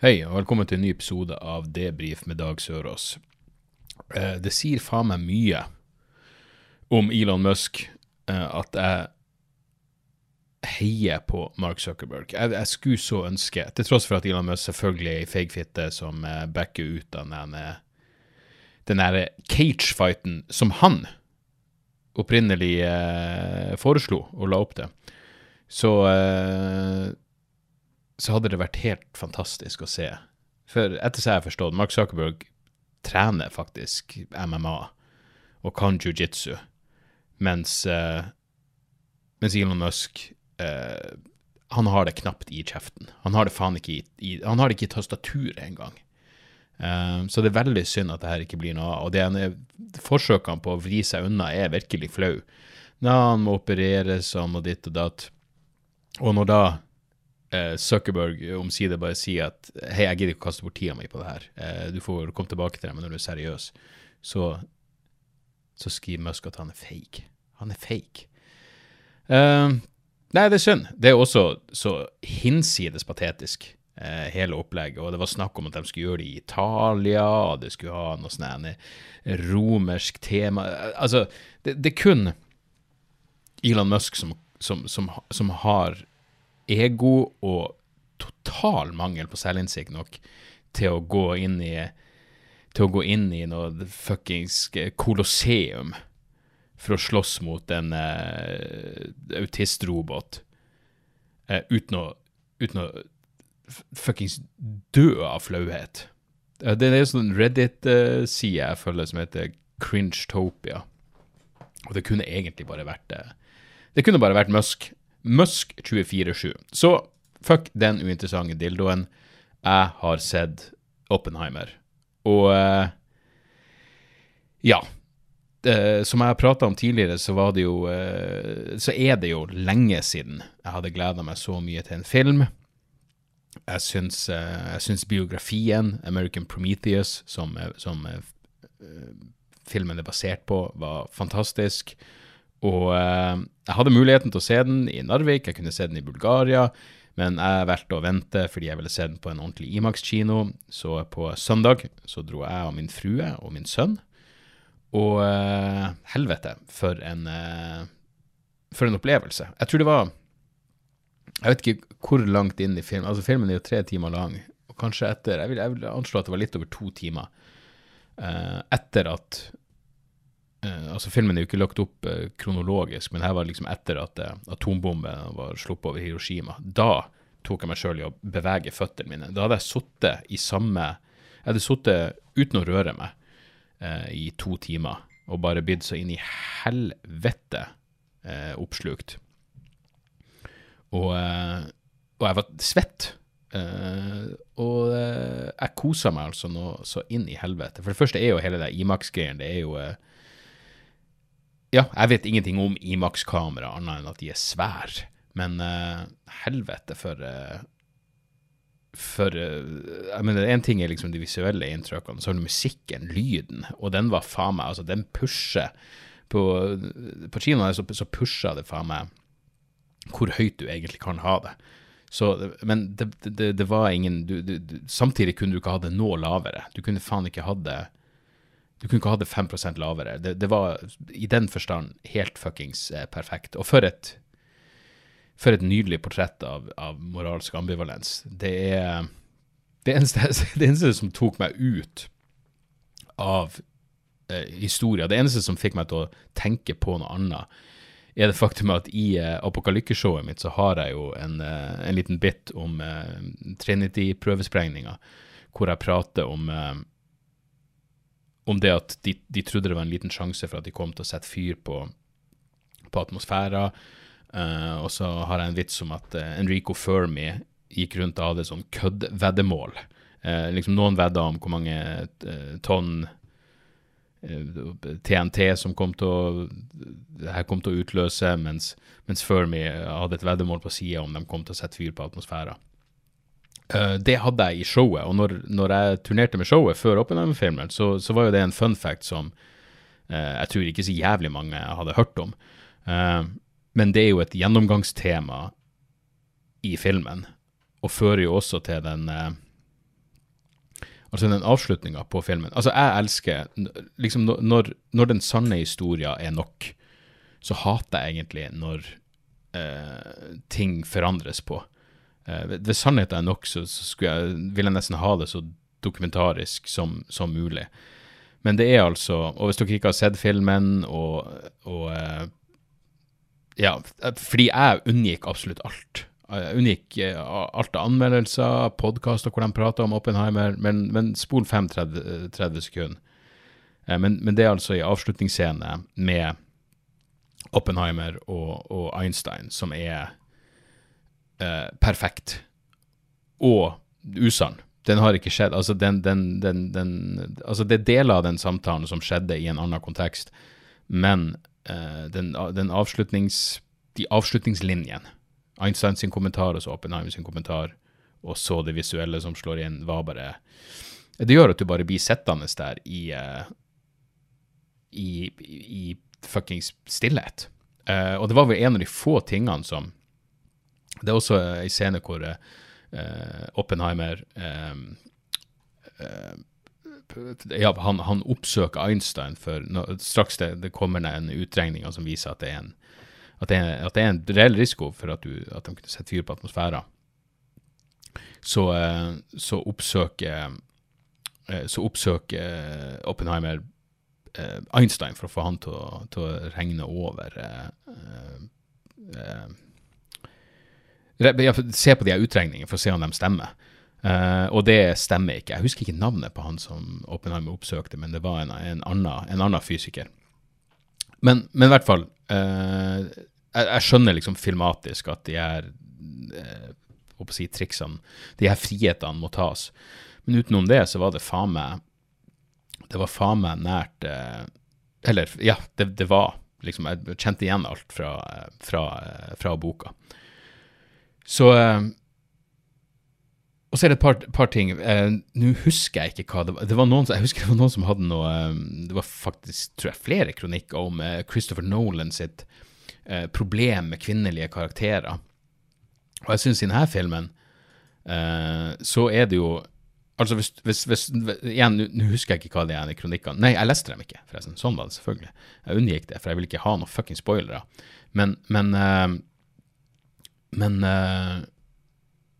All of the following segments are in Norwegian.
Hei, og velkommen til en ny episode av Debrif med Dag Sørås. Eh, det sier faen meg mye om Elon Musk eh, at jeg heier på Mark Zuckerberg. Jeg, jeg skulle så ønske, til tross for at Elon Musk selvfølgelig er ei feigfitte som eh, backer ut av den, den derre cage-fighten som han opprinnelig foreslo og la opp til, så så hadde det vært helt fantastisk å se. For etter så jeg har forstått, Mark Zuckerberg trener faktisk MMA og kan jiu-jitsu, mens, uh, mens Elon Musk uh, han har det knapt i kjeften. Han har det faen ikke i, i, han har det ikke i tastaturet engang. Uh, så det er veldig synd at det her ikke blir noe av. Og det ene forsøkene på å vri seg unna er virkelig flau. Ja, han må opereres, han må ditt og datt. Og når da eh, Zuckerberg omsider bare sier at hei, jeg gidder ikke å kaste bort tida mi på det her, eh, du får komme tilbake til det, men når du er seriøs, så, så skriver Musk at han er fake. Han er fake. Eh, nei, det er synd. Det er også så hinsides patetisk, eh, hele opplegget. Og det var snakk om at de skulle gjøre det i Italia, og det skulle ha noe sånn her romersk tema. Altså, det er kun Elon Musk som, som, som, som har ego og total mangel på selvinnsikt nok til å gå inn i til å gå inn i noe fuckings kolosseum for å slåss mot en uh, autistrobot uh, uten å uten å fuckings dø av flauhet. Uh, Det er en sånn Reddit-side jeg følger som heter Cringetopia. Og det kunne egentlig bare vært det. Det kunne bare vært Musk. Musk 24-7. Så fuck den uinteressante dildoen. Jeg har sett Oppenheimer. Og eh, ja. Eh, som jeg har prata om tidligere, så var det jo eh, Så er det jo lenge siden jeg hadde gleda meg så mye til en film. Jeg syns, eh, jeg syns biografien, American Prometheus, som, eh, som eh, filmen er basert på, var fantastisk. Og eh, jeg hadde muligheten til å se den i Narvik, jeg kunne se den i Bulgaria, men jeg valgte å vente fordi jeg ville se den på en ordentlig Imax-kino. Så på søndag så dro jeg og min frue og min sønn. Og eh, helvete, for en, eh, for en opplevelse. Jeg tror det var Jeg vet ikke hvor langt inn i filmen Altså, filmen er jo tre timer lang, og kanskje etter Jeg vil, jeg vil anslå at det var litt over to timer etter at eh, Altså, filmen er jo ikke lagt opp uh, kronologisk, men her var det liksom etter at uh, atombomben var sluppet over Hiroshima. Da tok jeg meg sjøl i å bevege føttene mine. Da hadde jeg sittet i samme Jeg hadde sittet uten å røre meg i to timer og bare blitt så inn i helvete oppslukt. Og, og jeg var svett. Og jeg kosa meg altså nå så inn i helvete. For det første er jo hele det Imax-greien, det er jo Ja, jeg vet ingenting om Imax-kamera annet enn at de er svære. Men uh, helvete for uh, For uh, jeg mener, én ting er liksom de visuelle inntrykkene, så har du musikken, lyden, og den var faen meg Altså, den pusher På, på kinoen så, så pusher det faen meg hvor høyt du egentlig kan ha det. Så, men det, det, det var ingen du, du, du, Samtidig kunne du ikke ha det noe lavere. Du kunne faen ikke ha det Du kunne ikke ha det 5 lavere. Det, det var i den forstand helt fuckings eh, perfekt. Og for et for et nydelig portrett av, av moralsk ambivalens. Det er det eneste, det eneste som tok meg ut av eh, historia, det eneste som fikk meg til å tenke på noe annet, er det faktum at i eh, apokalykkeshowet mitt så har jeg jo en, eh, en liten bit om eh, Trinity-prøvesprengninga, hvor jeg prater om eh, om det at de, de trodde det var en liten sjanse for at de kom til å sette fyr på, på atmosfæra. Uh, og så har jeg en vits om at uh, Enrico Fermi gikk rundt og hadde sånn køddveddemål Uh, liksom Noen vedda om hvor mange tonn TNT som kom til å her kom til å utløse, mens, mens Fermi hadde et veddemål på sida om de kom til å sette fyr på atmosfæren. Eh, det hadde jeg i showet, og når, når jeg turnerte med showet før Oppenheimer-filmen, så, så, var jo det en fun fact som uh, jeg tror ikke så jævlig mange hadde hørt om. Uh, men det er jo et gjennomgangstema i filmen, og fører jo også til den Altså den avslutninga på filmen. Altså, jeg elsker liksom Når, når den sanne historia er nok, så hater jeg egentlig når ting forandres på. Hvis sannheten er nok, så, så jeg, vil jeg nesten ha det så dokumentarisk som, som, mulig. Men det er altså Og hvis dere ikke har sett filmen, og, og uh, Ja, fordi jeg unngikk absolutt alt. Jeg unngikk uh, alt av anmeldelser, podkaster hvor de prater om Oppenheimer, men, men spol 5-30 sekunder. Men, men, det er altså i avslutningsscene med Oppenheimer og, og Einstein som er eh, perfekt og usann. Den har ikke skjedd. Altså, den, den, den, altså, det er deler av den samtalen som skjedde i en annen kontekst, men eh, den, avslutnings, de avslutningslinjene Einstein sin kommentar og så Oppenheimer sin kommentar, og så det visuelle som slår inn, var bare Det gjør at du bare blir sittende der i, uh, i, i fuckings stillhet. Uh, og det var vel en av de få tingene som det er også ei scene hvor uh, Oppenheimer um, uh, ja, han, han, oppsøker Einstein for når, straks det, det kommer en utregning som viser at det er en, at det er, at det er en reell risiko for at, du, at de kunne sette fyr på atmosfæren. Så, uh, så oppsøker så oppsøker Oppenheimer Einstein for å få han til å, til å regne over Se på de utregningene for å se om de stemmer. Uh, og det stemmer ikke. Jeg husker ikke navnet på han som Oppenheimer oppsøkte, men det var en, en, annen, en annen, fysiker. Men, men, i hvert fall uh, jeg, jeg, skjønner liksom filmatisk at de her uh, si, triksene, de her frihetene må tas. Men utenom det så var det faen meg Det var faen meg nært Eller, ja, det, det, var liksom Jeg kjente igjen alt fra, fra, fra boka. Så uh, Og så er det et par, par ting. Uh, Nå husker jeg ikke hva det var. Det var noen, jeg husker det var noen som hadde noe um, Det var faktisk tror jeg, flere kronikker om uh, Christopher Nolan sitt problem med kvinnelige karakterer. Og jeg syns i denne filmen så er det jo Altså hvis, hvis, hvis Igjen, nå husker jeg ikke hva det er i kronikkene. Nei, jeg leste dem ikke, forresten. Sånn var det selvfølgelig. Jeg unngikk det, for jeg vil ikke ha noen fucking spoilere. Men, men men uh,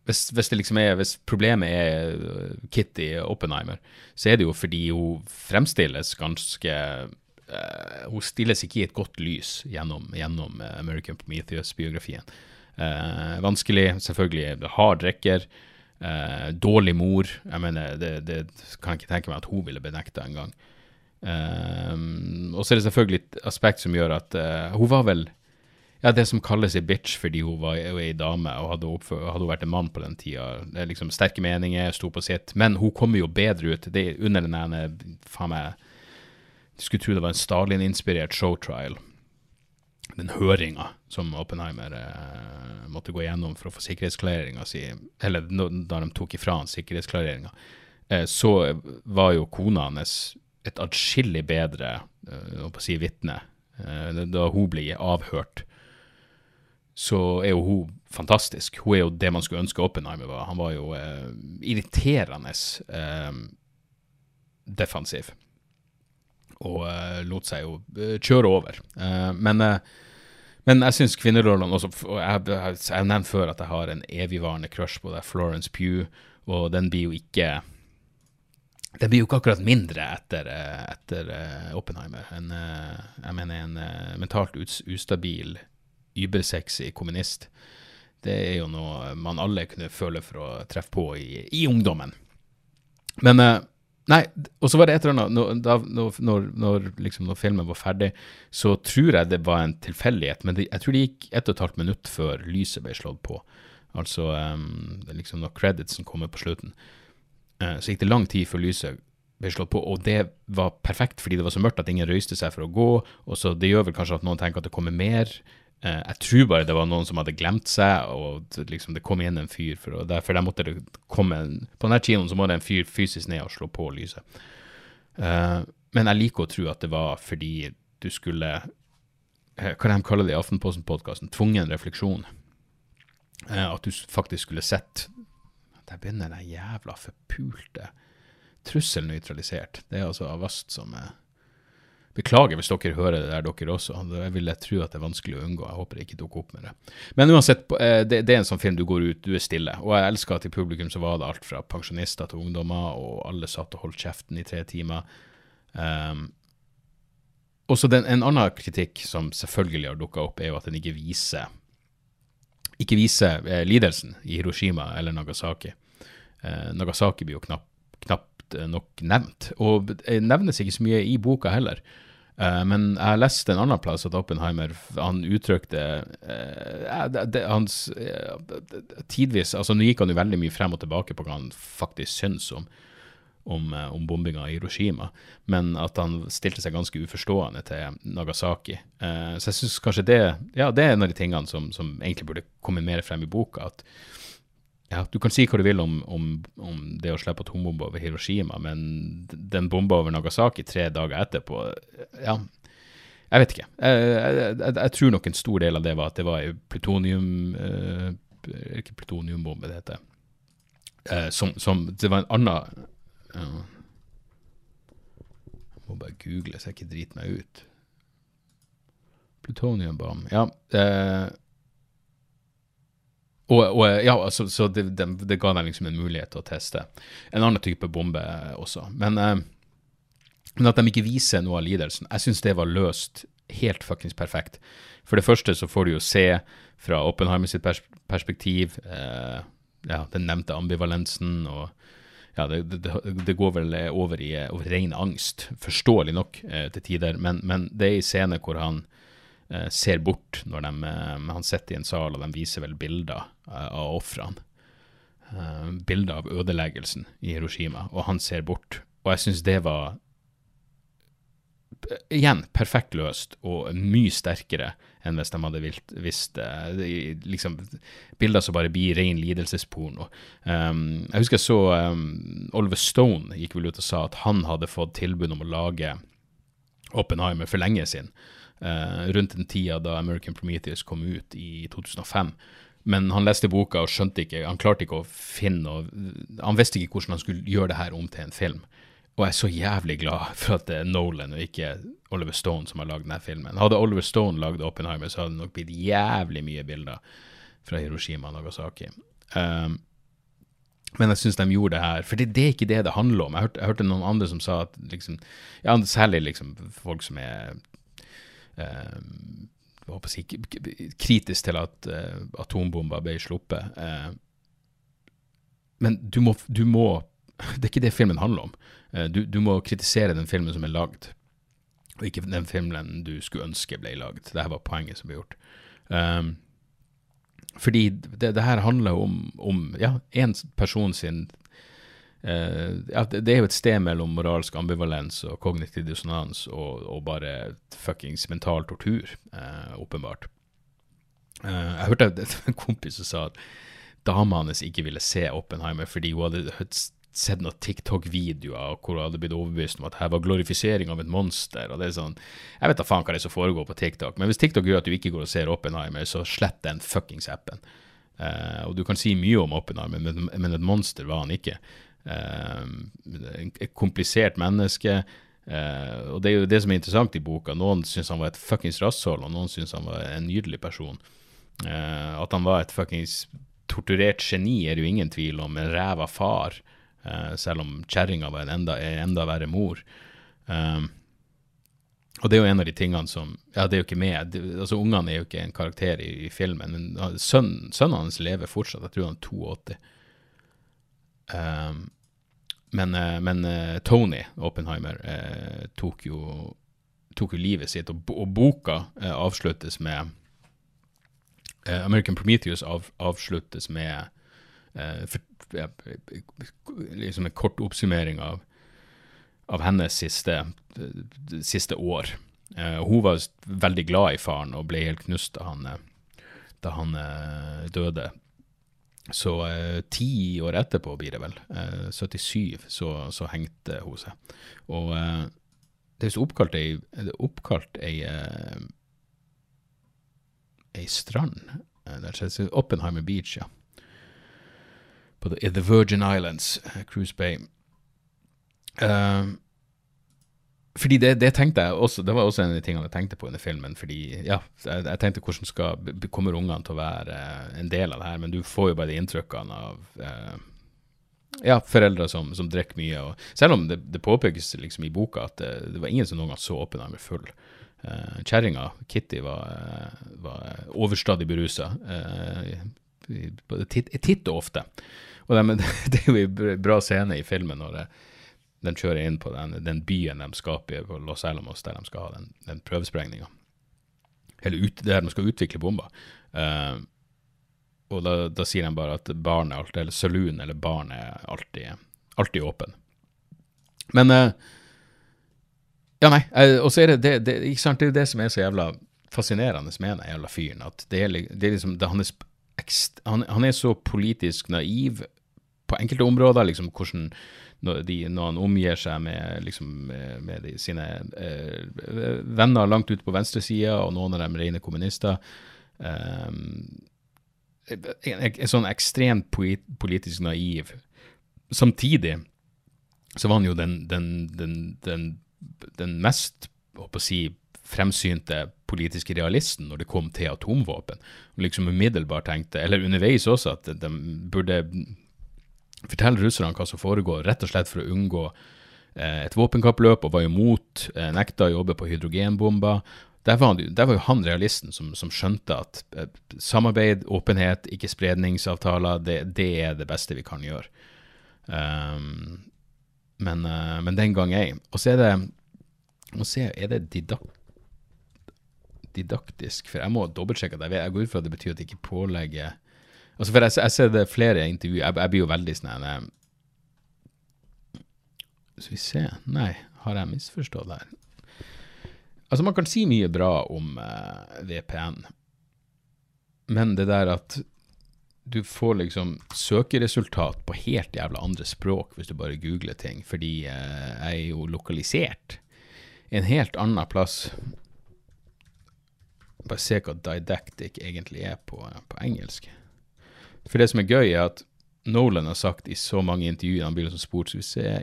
hvis, hvis, liksom er, hvis problemet er eh, Kitty Oppenheimer, så er det jo fordi hun fremstilles ganske uh, Hun stilles ikke i et godt lys gjennom, gjennom American Prometheus-biografien. Uh, vanskelig, selvfølgelig. Hard drikker. Dårlig mor. Jeg mener, det, det, kan jeg ikke tenke meg at hun ville benekta engang. Uh, og så er det selvfølgelig et aspekt som gjør at hun var vel ja, det som kalles ei bitch fordi hun var ei dame, og hadde, oppfør, hadde, hun vært en mann på den tida. Liksom Sterke meninger, sto på sitt. Men hun kommer jo bedre ut. Det er under den ene Faen meg skulle tro det var en Stalin-inspirert showtrial. Den høringa som Oppenheimer eh, måtte gå gjennom for å få sikkerhetsklareringa si, eller da de tok ifra han sikkerhetsklareringa, eh, så var jo kona hans et atskillig bedre eh, å si vitne eh, da hun ble avhørt så er jo hun fantastisk. Hun er jo det man skulle ønske Oppenheimer var. Han var jo eh, irriterende eh, defensiv. Og eh, lot seg jo eh, kjøre over. Eh, men, eh, men, jeg syns kvinnerollene også og Jeg har nevnt før at jeg har en evigvarende crush på det Florence Pugh, og den blir jo ikke det blir jo ikke akkurat mindre etter, etter Oppenheimer. En, jeg mener en mentalt ustabil übersexy kommunist. Det er jo noe man alle kunne føle for å treffe på i, i ungdommen. Men uh, Nei, og så var det et eller annet da, når, når, når, liksom, når, filmen var ferdig, så tror jeg det var en tilfeldighet, men det, jeg tror det gikk ett og et halvt minutt før lyset ble slått på. Altså um, liksom når creditsen kommer på slutten. Uh, så gikk det lang tid før lyset ble slått på, og det var perfekt fordi det var så mørkt at ingen røyste seg for å gå. og så Det gjør vel kanskje at noen tenker at det kommer mer. Eh, jeg tror bare det var noen som hadde glemt seg, og liksom, det kom igjen en fyr. For, derfor der måtte det komme en, På denne kinoen så må det en fyr fysisk ned og slå på lyset. Uh, men jeg liker å tro at det var fordi du skulle uh, Hva de kaller det i Aftenposten-podkasten? Tvungen refleksjon. Uh, at du faktisk skulle sett Der begynner den jævla forpulte trussel nøytralisert. Det er altså Avast som er Beklager hvis dere hører det der, dere også. Jeg vil tro at det er vanskelig å unngå. Jeg håper det ikke dukker opp med det. Men uansett, eh, det, er en sånn film du går ut, du er stille. Og jeg elsker at i publikum så var det alt fra pensjonister til ungdommer, og alle satt og holdt kjeften i tre timer. Um, og så En annen kritikk som selvfølgelig har dukka opp, er jo at den ikke viser ikke viser eh, lidelsen i Hiroshima eller Nagasaki. Eh, Nagasaki blir jo knapt Eh, nok nevnt. Og det nevnes ikke så mye i boka heller. Uh, men jeg leste en annen plass at Oppenheimer han uttrykte uh, det, hans uh, tidvis altså Nå gikk han jo veldig mye frem og tilbake på hva han faktisk syns om, om, om bombinga i Hiroshima, men at han stilte seg ganske uforstående til Nagasaki. så jeg syns kanskje det ja, det er en av de tingene som, som egentlig burde komme mer frem i boka. at ja, Du kan si hva du vil om, om, om det å slippe atombomber over Hiroshima, men den bomba over Nagasaki tre dager etterpå Ja, jeg vet ikke. Jeg, jeg, jeg, jeg, tror nok en stor del av det var at det var plutonium eh, Ikke plutoniumbombe det heter. Eh, som, som, Det var en annen uh, Jeg må bare google så jeg ikke driter meg ut. Plutoniumbombe Ja. Eh, og, og, ja, altså, så det, det, det, ga dem liksom en mulighet til å teste en annen type bombe også. Men, eh, men at de ikke viser noe av lidelsen, jeg syns det var løst helt fuckings perfekt. For det første så får du jo se fra Oppenheimer sitt pers perspektiv eh, ja, den nevnte ambivalensen og ja, det, det, går vel over i over ren angst, forståelig nok eh, til tider, men, men, det er i scene hvor han ser bort når de, eh, han sitter i en sal og de viser vel bilder eh, av ofrene. bilder av ødeleggelsen i Hiroshima, og han ser bort. Og jeg syns det var igjen perfekt løst og mye sterkere enn hvis de hadde visst liksom, bilder som bare blir ren lidelsesporno. Um, jeg husker jeg så um, Oliver Stone gikk vel ut og sa at han hadde fått tilbud om å lage Oppenheimer for lenge siden eh, rundt den tida da American Prometheus kom ut i 2005. Men han leste boka og skjønte ikke, han klarte ikke å finne Han visste ikke hvordan han skulle gjøre det her om til en film. Og jeg er så jævlig glad for at det er Nolan og ikke Oliver Stone som har lagd denne filmen. Hadde Oliver Stone lagd Oppenheimer, så hadde det nok blitt jævlig mye bilder fra Hiroshima og Nagasaki. Um, men jeg syns de gjorde det her, for det, det, er ikke det det handler om. Jeg hørte, jeg hørte noen andre som sa at liksom, ja, særlig liksom folk som er eh, si, kritisk til at eh, atombomber ble sluppet. Eh, men du må, du må, Det er ikke det filmen handler om. Eh, du, du, må kritisere den filmen som er lagd, og ikke den filmen du skulle ønske ble lagd. Dette var poenget som ble gjort. Um, fordi det, det, her handler om, om ja, en person sin det, det, er jo et sted mellom moralsk ambivalens og kognitiv dissonans og, og bare fuckings mental tortur, uh, åpenbart. Uh, jeg hørte en kompis som sa at dama hans ikke ville se Oppenheimer fordi hun hadde sett noen TikTok-videoer hvor hun hadde blitt overbevist om at her var glorifisering av et monster. og det er sånn, Jeg vet da faen hva det er som foregår på TikTok, men hvis TikTok gjør at du ikke går og ser Oppenheimer, så slett den fuckings appen. og du kan si mye om Oppenheimer, men, men et monster var han ikke. Eh, et komplisert menneske. Uh, og Det er jo det som er interessant i boka. Noen syns han var et fuckings rasshold, og noen syns han var en nydelig person. Uh, at han var et fuckings torturert geni, er det jo ingen tvil om. En ræva far, selv om kjerringa var en enda, en enda verre mor. og det er jo en av de tingene som Ja, det er jo ikke med. Det, altså Ungene er jo ikke en karakter i, i filmen, men sønnen, sønnen hans lever fortsatt. Jeg tror han er 82. Um, men, uh, men uh, Tony Oppenheimer uh, tok, jo, tok, jo, livet sitt, og, og boka avsluttes med American Prometheus av, avsluttes med for, ja, liksom en kort oppsummering av, av hennes siste, siste år. Eh, hun var veldig glad i faren og ble helt knust da han, da han eh, døde. Så eh, ti år etterpå blir det vel, 77, så, så, hengte hun seg. Og det er oppkalt ei, oppkalt ei, ei strand der, Oppenheimer Beach, ja. På the, the Virgin Islands, Cruise Bay. Uh, fordi det, det, tenkte jeg også, det var også en av de tingene jeg tenkte på under filmen. fordi ja, jeg, jeg tenkte hvordan skal, kommer ungene til å være uh, en del av det her, men du får jo bare de inntrykkene av eh, ja, foreldre som, som drikker mye. Og, selv om det, det påpekes liksom i boka at det, det var ingen som noen gang så Oppenheimer full. Eh, Kjerringa, Kitty, var, var overstadig berusa. Uh, titt og ofte. Og det, det, er jo en bra scene i filmen når det, den kjører inn på den, den, byen de skaper på Los Alamos, der de skal ha den, den prøvesprengninga. Eller der de skal utvikle bomba. Uh, og da, da, sier de bare at barnet alltid, eller saloon eller barn er alltid, alltid åpen. Men uh, Ja, nei, uh, og så er det det, det, ikke sant, det er det som er så jævla fascinerende med den jævla fyren. At det er, det er liksom, det, han, er, han, han, er så politisk naiv på enkelte områder, liksom hvordan når, de, når, han omgir seg med, liksom, med de, sine eh, venner langt ute på venstresida, og noen av dem rene kommunister. Um, en, sånn ekstremt politisk naiv. Samtidig så var han jo den, den, den, den, mest å si, fremsynte politiske realisten når det kom til atomvåpen. Og liksom umiddelbart tenkte, eller underveis også, at de burde fortelle russerne hva som foregår, rett og slett for å unngå eh, et våpenkappløp, og var imot, eh, nekta å jobbe på hydrogenbomber. Der var, han, der var, jo han realisten som, som skjønte at eh, samarbeid, åpenhet, ikke-spredningsavtaler, det, det, er det beste vi kan gjøre. Um, men, uh, men, den gang ei. Og så er det må se, er det didak didaktisk, for jeg må dobbeltsjekke at jeg vet, jeg går ut fra at det betyr at det ikke pålegger Altså for jeg, jeg ser det flere intervjuer. Jeg, jeg, blir jo veldig sånn eh, Skal vi se Nei, har jeg misforstått her? Altså, man kan si mye bra om eh, VPN, men det der at du får liksom søkeresultat på helt jævla andre språk hvis du bare googler ting, fordi uh, jeg er jo lokalisert en helt annen plass. Bare se hva didactic egentlig er på, på engelsk. For det som er gøy, er at Nolan har sagt i så mange intervjuer han blir som spurt,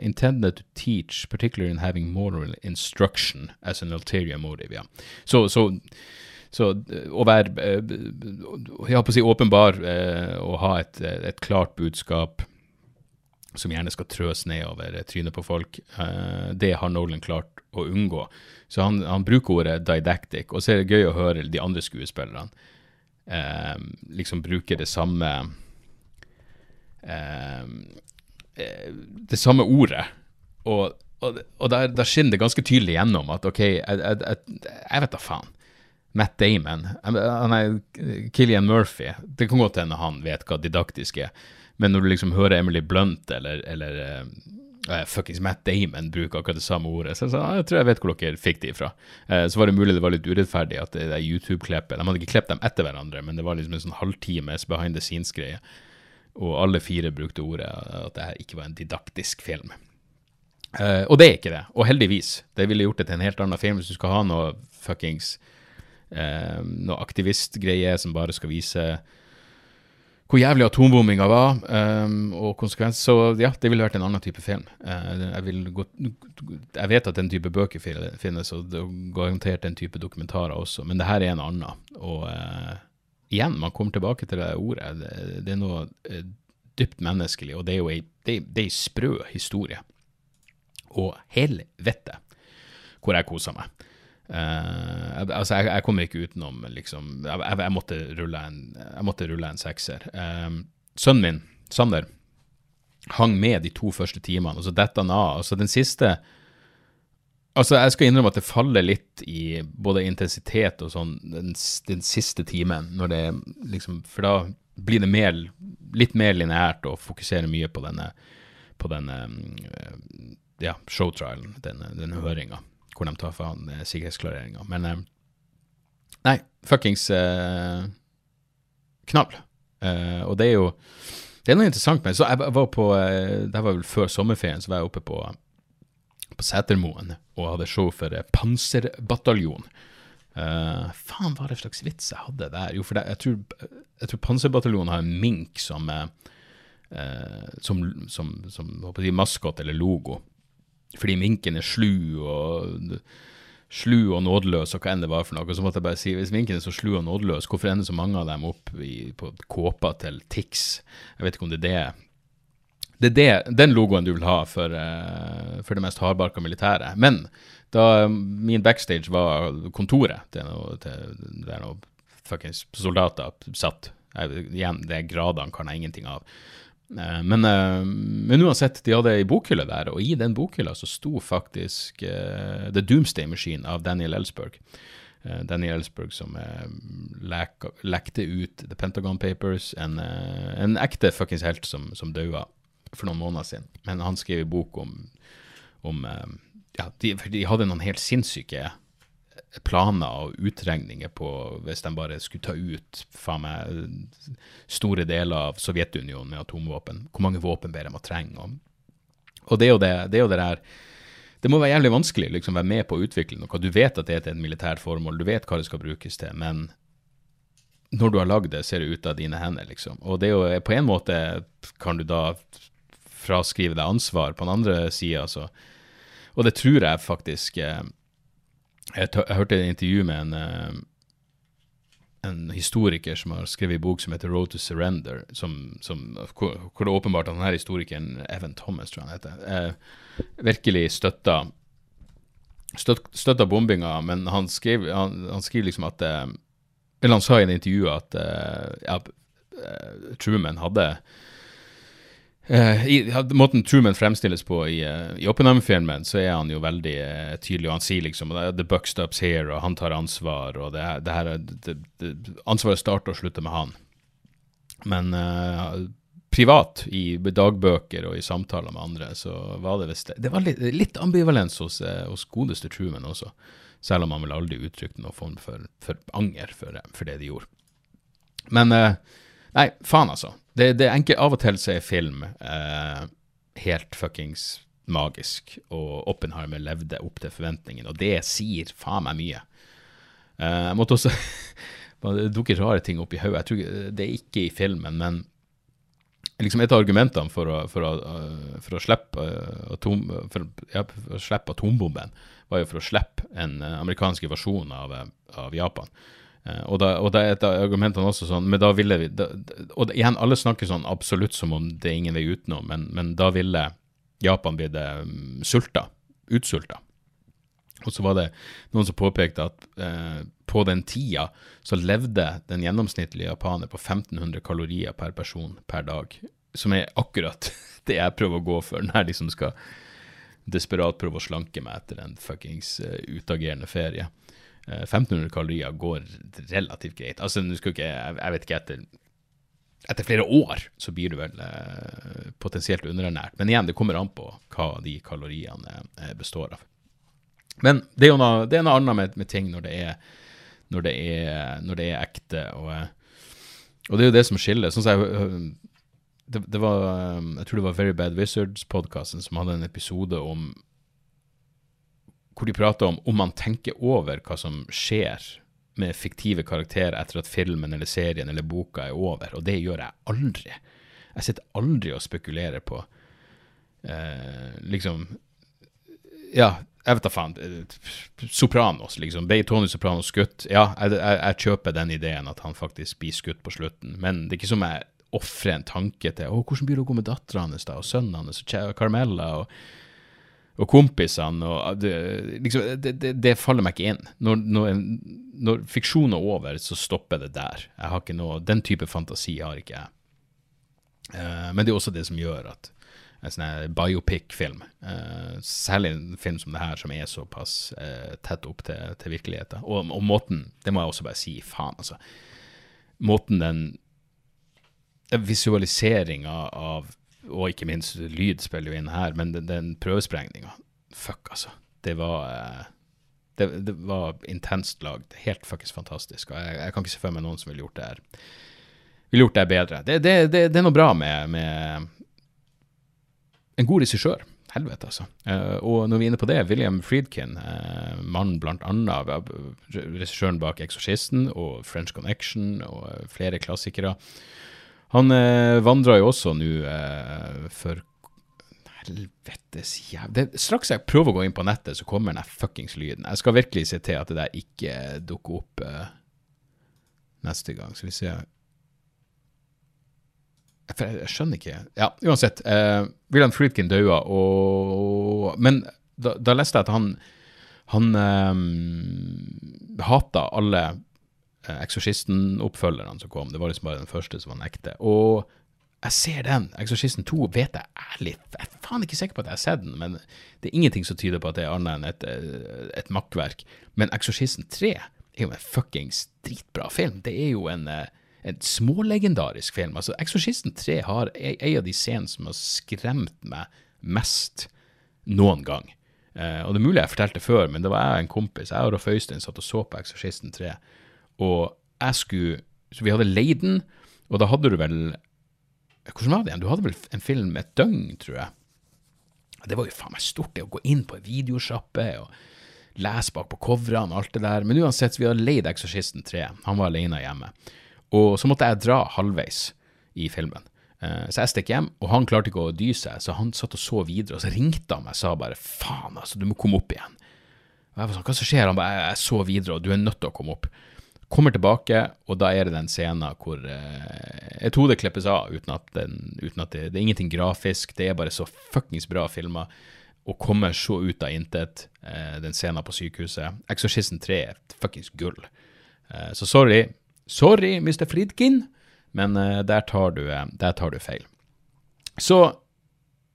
intended to teach, particularly in having moral instruction as an ulterior motive. Ja. Så, så, så å være eh, Jeg på å si åpenbar eh, og ha et, et, klart budskap som gjerne skal trøs nedover trynet på folk, eh, det har Nolan klart å unngå. Så han, han bruker ordet didactic, og så er det gøy å høre de andre skuespillerne eh, liksom bruker det samme eh, eh, Det samme ordet. Og, og, og der, der, skinner det ganske tydelig gjennom at OK, jeg, jeg, jeg, jeg vet da faen. Matt Damon, er Killian Murphy. Det kan godt hende han vet hva didaktisk er, men når du liksom hører Emily Blunt eller, eller eh, uh, fuckings Matt Damon bruker akkurat det samme ordet. Så jeg sa jeg tror jeg vet hvor dere fikk det ifra. Uh, så var det mulig det var litt urettferdig at det, det YouTube-klippet De hadde ikke klippet dem etter hverandre, men det var liksom en sånn halvtimes behind the scenes-greie. Og alle fire brukte ordet at det her ikke var en didaktisk film. Uh, og det er ikke det. Og heldigvis. Det ville gjort det til en helt annen film hvis du skal ha noe fuckings uh, Noe aktivistgreie som bare skal vise hvor jævlig atombombinga var, um, og konsekvenser. Så ja, det ville vært en annen type film. Uh, jeg, gå, jeg, vet at den type bøker finnes, og det er garantert den type dokumentarer også, men det her er en annen. Og uh, igjen, man kommer tilbake til det ordet. Det, det er noe uh, dypt menneskelig, og det er jo ei, det, det er ei sprø historie. Og helvete hvor jeg koser meg. Uh, altså, jeg, jeg, kommer ikke utenom, liksom Jeg, jeg, måtte, rulle en, jeg måtte rulle en sekser. Uh, sønnen min, Sander, hang med de to første timene, og så detter han av. Altså, den siste Altså, jeg skal innrømme at det faller litt i både intensitet og sånn den, den siste timen, når det liksom For da blir det mer, litt mer lineært og fokuserer mye på denne på den eh, ja, showtrialen, denne, denne høringa, hvor de tar for han eh, sikkerhetsklareringa. Men eh, nei, fuckings eh, knall. Eh, og det er jo det er noe interessant med det. Så jeg var på eh, Det var vel før sommerferien, så var jeg oppe på, på Setermoen og hadde show for eh, Panserbataljon. Uh, faen, hva er det slags vits jeg hadde der? Jo, for det, jeg, tror, jeg tror Panserbataljonen har en mink som, uh, som, som, som maskot eller logo. Fordi minken er slu og slu og nådeløs og hva enn det var for noe. Så måtte jeg bare si, hvis minken er så slu og nådeløs, hvorfor ender så mange av dem opp i, på kåpa til Tix? Jeg vet ikke om det er det. Det er det, den logoen du vil ha for, uh, for det mest hardbarka militæret. Men da min backstage var kontoret til noe, til, fuckings soldater satt. Jeg, igjen, det gradene kan jeg ingenting av. Uh, men, uh, men, uansett, de hadde ei bokhylle der, og i den bokhylla så sto faktisk uh, The Doomsday Machine av Daniel Ellsberg. Daniel Ellsberg som uh, lekte ut The Pentagon Papers, en, en ekte fuckings helt som, som daua for noen måneder siden. Men han skrev en bok om, om ja, de, de, hadde noen helt sinnssyke planer og utregninger på hvis de bare skulle ta ut meg, store deler av Sovjetunionen med atomvåpen. Hvor mange våpen ber de å trenge? Og, og det er det, det, er jo det der Det må være jævlig vanskelig liksom være med på å utvikle noe. Du vet at det er et militært formål, du vet hva det skal brukes til, men når du har lagd det, ser det ut av dine hender, liksom. Og det er jo på en måte kan du da fraskrive deg ansvar. På den andre sida så og det tror jeg faktisk eh, jeg, jeg, hørte et intervju med en, eh, en historiker som har skrevet en bok som heter 'Road to Surrender', som, som, hvor, hvor, det er åpenbart at denne historikeren, Evan Thomas, tror jeg han heter, eh, virkelig støtta støt, støtta bombinga, men han skrev, han, han skriver liksom at Eller han sa i et intervju at ja, Truman hadde Uh, i, måten Truman fremstilles på i, uh, i Oppenheimer-filmen, så er han jo veldig uh, tydelig. og Han sier liksom The buck stops here, og han tar ansvar. og det, det her, det, det, Ansvaret starter og slutter med han. Men privat, i dagbøker og i samtaler med andre, så var det visst Det var litt, litt ambivalens hos, hos, godeste Truman også. Selv om han vel aldri uttrykte noen form for, for anger for, for, det de gjorde. Men Nei, faen, altså. Det, det enkelt. Av og til så er film eh, helt fuckings magisk, og Oppenheimer levde opp til forventningene, og det sier faen meg mye. Eh, jeg måtte også Det dukker rare ting opp i hodet. Det er ikke i filmen, men liksom et av argumentene for å, for å, for å slippe, atom, for, ja, for å slippe atombomben, var jo for å slippe en amerikansk invasjon av, av Japan. Eh, og da, og da er et av argumentene også sånn Men da ville vi da, Og igjen, alle snakker sånn absolutt som om det er ingen vei utenom, men, men da ville Japan blitt um, sulta. Utsulta. Og så var det noen som påpekte at eh, på den tida så levde den gjennomsnittlige japaner på 1500 kalorier per person per dag. Som er akkurat det jeg prøver å gå for når jeg liksom skal desperat prøve å slanke meg etter en fuckings uh, utagerende ferie. 1500 eh, kalorier går relativt greit. Altså, du skal ikke, jeg vet ikke, etter, etter flere år så blir du vel eh, potensielt underernært. Men igjen, det kommer an på hva de kaloriene eh, består av. Men det er jo noe, det er noe annet med, med, ting når det er, når det er, når det er ekte. Og, og, det er jo det som skiller. Sånn som jeg, det, det, var, jeg tror det var Very Bad Wizards-podkasten som hadde en episode om hvor de prater om om man tenker over hva som skjer med fiktive karakterer etter at filmen eller serien eller boka er over, og det gjør jeg aldri. Jeg sitter aldri og spekulerer på eh, liksom Ja, jeg vet da faen. Sopranos, liksom. Ble Tony Sopranos skutt? Ja, jeg, jeg, jeg, kjøper den ideen at han faktisk blir skutt på slutten, men det er ikke som jeg ofrer en tanke til å, hvordan blir det å gå med dattera hans da, og sønnen hans og Carmella og og kompisene og det, liksom, det, det, det, faller meg ikke inn. Når, når, når fiksjonen er over, så stopper det der. Jeg har ikke noe, Den type fantasi har ikke jeg. Uh, men det er også det som gjør at en sånn biopic-film, uh, særlig en film som det her, som er såpass uh, tett opp til, til virkeligheten, og, og, måten Det må jeg også bare si, faen, altså. Måten den Visualiseringa av og ikke minst lyd spiller jo inn her, men den, den prøvesprengninga, fuck, altså. Det var eh, det, det, var intenst lagd. Helt fuckings fantastisk. Og jeg, jeg, kan ikke se for meg noen som ville gjort det her Ville gjort det bedre. Det, det, det er noe bra med, med en god regissør. Helvete, altså. Uh, og når vi er inne på det, William Friedkin, uh, mannen blant annet regissøren bak 'Eksorsisten' og 'French Connection' og flere klassikere. Han eh, vandra jo også nå for Helvetes jævla Straks jeg prøver å gå inn på nettet, så kommer den fuckings lyden. Jeg skal virkelig se til at det der ikke dukker opp neste gang. Skal vi se jeg, jeg skjønner ikke Ja, uansett. Eh, William Friedkin daua, og Men da, da, leste jeg at han han eh, hata alle eh, Eksorsisten-oppfølgerne som kom. Det var liksom bare den første som var den ekte. Og jeg ser den. Eksorsisten 2 vet jeg ærlig Jeg er faen ikke sikker på at jeg har sett den, men det er ingenting som tyder på at det er annet enn et, eh, et makkverk. Men Eksorsisten 3 er jo en fuckings dritbra film. Det er jo en eh, en smålegendarisk film. Altså, 'Eksorsisten 3' har en av de scenene som har skremt meg mest noen gang. Eh, og det er mulig jeg fortalte det før, men det var jeg og en kompis, jeg og Rolf Øystein satt og så på 'Eksorsisten 3', og jeg skulle Så vi hadde leid den, og da hadde du vel Hvordan var det igjen? Du hadde vel en film et døgn, tror jeg. Det var jo faen meg stort, det å gå inn på ei videosjappe og lese bak på coverne og alt det der. Men uansett, vi hadde leid 'Eksorsisten 3'. Han var alene hjemme. Og så måtte jeg dra halvveis i filmen. Uh, så jeg stikk hjem, og han klarte ikke å dy seg, så han satt og så videre. Og så ringte han meg og sa bare faen, altså, du må komme opp igjen. Og jeg var sånn, hva som skjer? Han bare jeg, så videre, og du er nødt til å komme opp. Kommer tilbake, og da er det den scenen hvor uh, et hode klippes av uten at, den, uten at det, det, er ingenting grafisk, det er bare så fuckings bra filma. Og kommer så ut av intet, uh, den scenen på sykehuset. Exorcisten 3 er fuckings gull. Uh, så sorry, Sorry, Mr. Fridkin, men der, tar du, der, tar du, feil. Så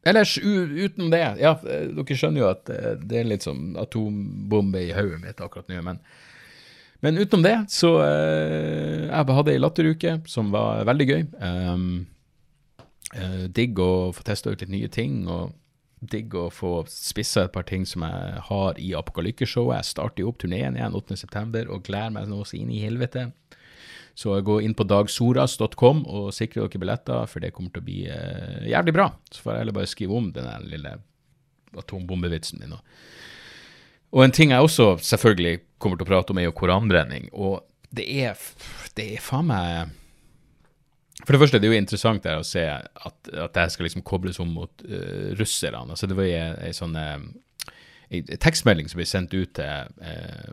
ellers, uten det Ja, eh, dere skjønner jo at det er litt som atombombe i hodet mitt akkurat nå, men, men utenom det, så Jeg hadde ei latteruke som var veldig gøy. Um, digg å få testa ut litt nye ting. og digg å få spissa et par ting som jeg har i Apokalykkeshowet. Jeg starter jo opp turneen igjen 8.9. og gleder meg nå så inn i helvete. Så gå inn på dagsoras.com og sikre dere billetter, for det kommer til å bli eh, jævlig bra. Så får jeg heller bare skrive om den lille atombombevitsen min. Og en ting jeg også selvfølgelig kommer til å prate om, er jo koranbrenning. Og det er, det er faen meg For det første, det er jo interessant der å se at, at det skal liksom kobles om mot uh, russerne. Altså, det var ei sånn uh, tekstmelding som ble sendt ut til uh,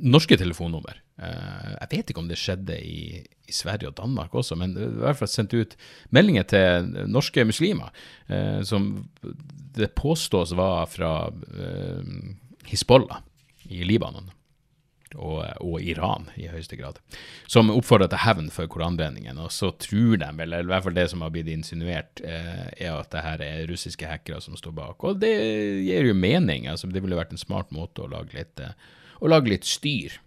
norske telefonnummer. Uh, jeg vet ikke om det skjedde i, i, Sverige og Danmark også, men i hvert fall sendt ut meldinger til norske muslimer uh, som det påstås var fra uh, Hizbollah i Libanon. Og, og, Iran i høyeste grad, som oppfordrer til hevn for koranbrenningen. Og så tror de eller i hvert fall det som har blitt insinuert, er at det her er russiske hackere som står bak. Og det gir jo mening. altså Det ville vært en smart måte å lage litt og lage litt styr.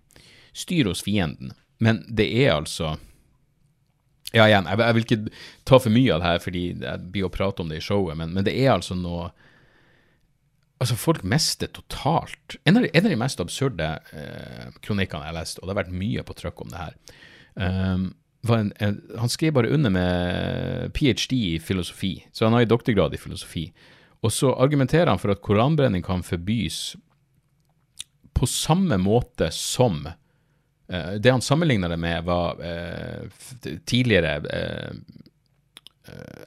Styr hos fienden. Men det er altså Ja, igjen, jeg, jeg vil ikke ta for mye av det her fordi jeg blir å prate om det i showet, men, men det er altså noe Altså, folk mister totalt En av de, en av de mest absurde eh, kronikkene jeg har lest, og det har vært mye på trykk om det her, um, en, en, han skrev bare under med ph.d. i filosofi, så han har en doktorgrad i filosofi. Og så argumenterer han for at koranbrenning kan forbys på samme måte som uh, Det han sammenligna det med, var uh, tidligere uh,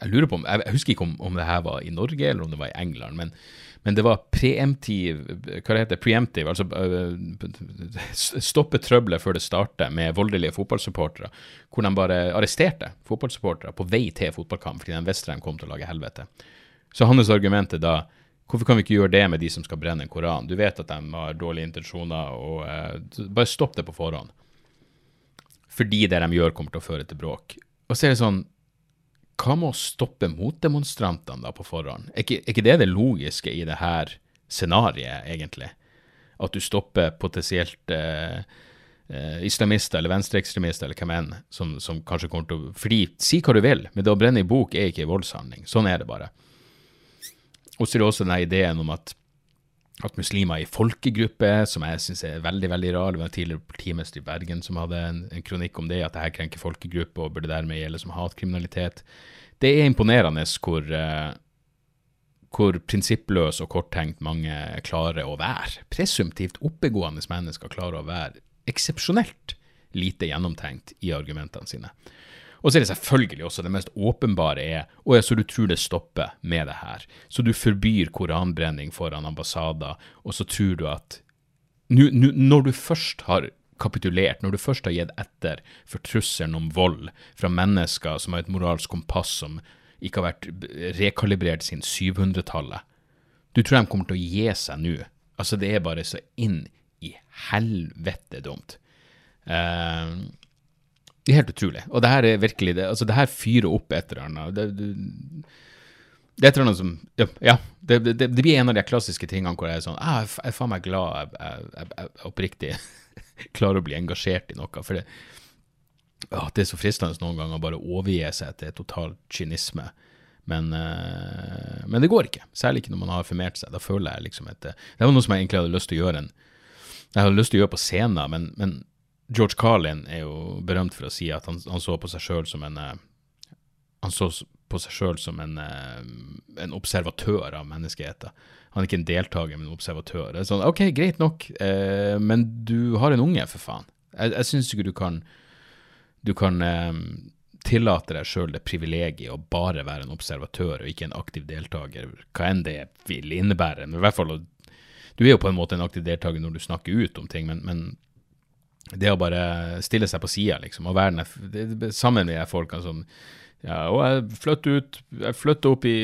Jeg lurer på om, jeg husker ikke om, om, det her var i Norge eller om det var i England, men, men det var preemptiv Hva det heter preemptiv? Altså stoppe trøbbelet før det starter med voldelige fotballsupportere, hvor de bare arresterte fotballsupportere på vei til fotballkamp fordi de visste de kom til å lage helvete. Så hans argument er da Hvorfor kan vi ikke gjøre det med de som skal brenne en koran? Du vet at de har dårlige intensjoner, og eh, bare stopp det på forhånd. Fordi det de gjør, kommer til å føre til bråk. Og så er det sånn Hva med å stoppe motdemonstrantene da på forhånd? Er ikke, er ikke det det logiske i det her scenarioet, egentlig? At du stopper potensielt eh, eh, islamister eller venstreekstremister eller hvem enn, som, som kanskje kommer til å Fordi, si hva du vil, men det å brenne i bok er ikke en voldshandling. Sånn er det bare. Og så er det også denne ideen om at, at muslimer er i folkegruppe, som jeg syns er veldig veldig rar. Det var en tidligere politimester i Bergen som hadde en, en kronikk om det, at dette krenker folkegruppe og burde dermed gjelde som hatkriminalitet. Det er imponerende hvor, uh, hvor prinsippløs og korttenkt mange klarer å være. Presumptivt oppegående mennesker klarer å være eksepsjonelt lite gjennomtenkt i argumentene sine. Og så er det selvfølgelig også det mest åpenbare er å ja, så du tror det stopper med det her. Så du forbyr koranbrenning foran ambassader, og så tror du at nu, nu, Når du først har kapitulert, når du først har gitt etter for trusselen om vold fra mennesker som har et moralsk kompass som ikke har vært rekalibrert siden 700-tallet Du tror de kommer til å gi seg nå? Altså, det er bare så inn i helvete dumt. Uh, det er helt utrolig. Og det her er virkelig det. Altså, det her fyrer opp et eller annet. Det, det, det er et eller som Ja, det, det, blir en av de klassiske tingene hvor jeg er sånn ah, Jeg er faen meg glad jeg, jeg, jeg, oppriktig klarer å bli engasjert i noe. For det, å, det er så fristende noen ganger å bare overgi seg til total kynisme. Men, uh, men, det går ikke. Særlig ikke når man har formert seg. Da føler jeg liksom at Det var noe som jeg egentlig hadde lyst til å gjøre en Jeg hadde lyst til å gjøre på scenen, men, men George Carlin er jo berømt for å si at han, han så på seg sjøl som en eh, Han så på seg sjøl som en, eh, en, observatør av menneskeheten. Han er ikke en deltaker, men en observatør. Det er sånn, OK, greit nok, eh, men du har en unge, for faen. Jeg, jeg syns ikke du kan Du kan eh, tillate deg sjøl det privilegiet å bare være en observatør og ikke en aktiv deltaker, hva enn det vil innebære. Men i hvert fall, Du er jo på en måte en aktiv deltaker når du snakker ut om ting, men, men det å bare stille seg på sida, liksom, og være der sammen med de folka som ja, og jeg flytter ut Jeg flytter opp i,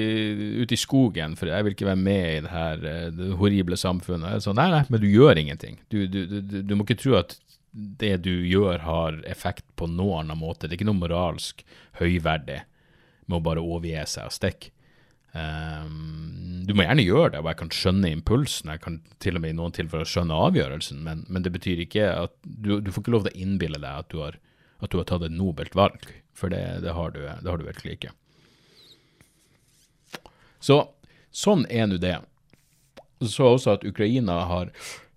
ut i skogen, for jeg vil ikke være med i det her eh, det horrible samfunnet. Sånn, nei, nei, men du gjør ingenting. Du, du, du, du, må ikke tro at det du gjør, har effekt på noen annen måte. Det er ikke noe moralsk høyverdig med å bare overgi seg og stikke. Um, du må gjerne gjøre det, og jeg kan skjønne impulsen, jeg kan til og med i noen tilfeller skjønne avgjørelsen, men, men, det betyr ikke at du, du får ikke lov til å innbille deg at du har, at du har tatt et nobelt valg, for det, det, har, du, det har du virkelig ikke. Så sånn er nå det. Så også at Ukraina har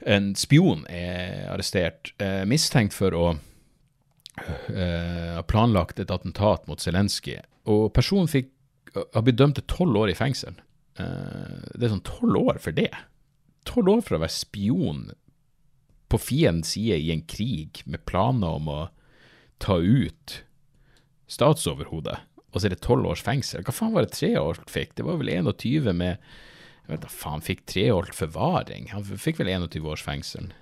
en spion er arrestert, eh, mistenkt for å eh, ha planlagt et attentat mot Zelenskyj. Og personen fikk har blitt dømt til tolv år i fengsel. Uh, det er sånn tolv år for det. Tolv år for å være spion på fiendens side i en krig med planer om å ta ut statsoverhodet, og så er det tolv års fengsel. Hva faen var det Treholt fikk? Det var vel 21 med Jeg vet da faen, fikk Treholt forvaring. Han fikk vel 21 års fengsel.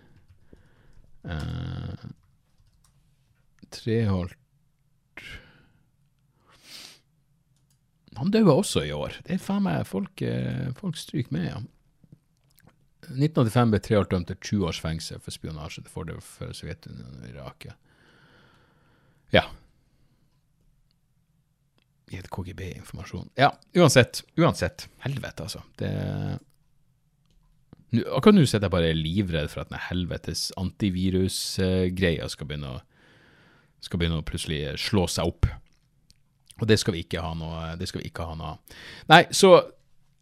Uh, Treholt Han døde også i år. Det er faen meg Folk, eh, folk stryker med, ja. 1985 ble Treholt dømt til 20 års fengsel for spionasje til fordel for Sovjetunionen og Irak. Ja. I et KGB-informasjon. Ja, uansett. Uansett. Helvete, altså. Det Akkurat nå sitter jeg bare livredd for at den helvetes antivirusgreia skal begynne å skal begynne å plutselig slå seg opp. Og det skal vi ikke ha noe det skal vi ikke ha noe Nei, så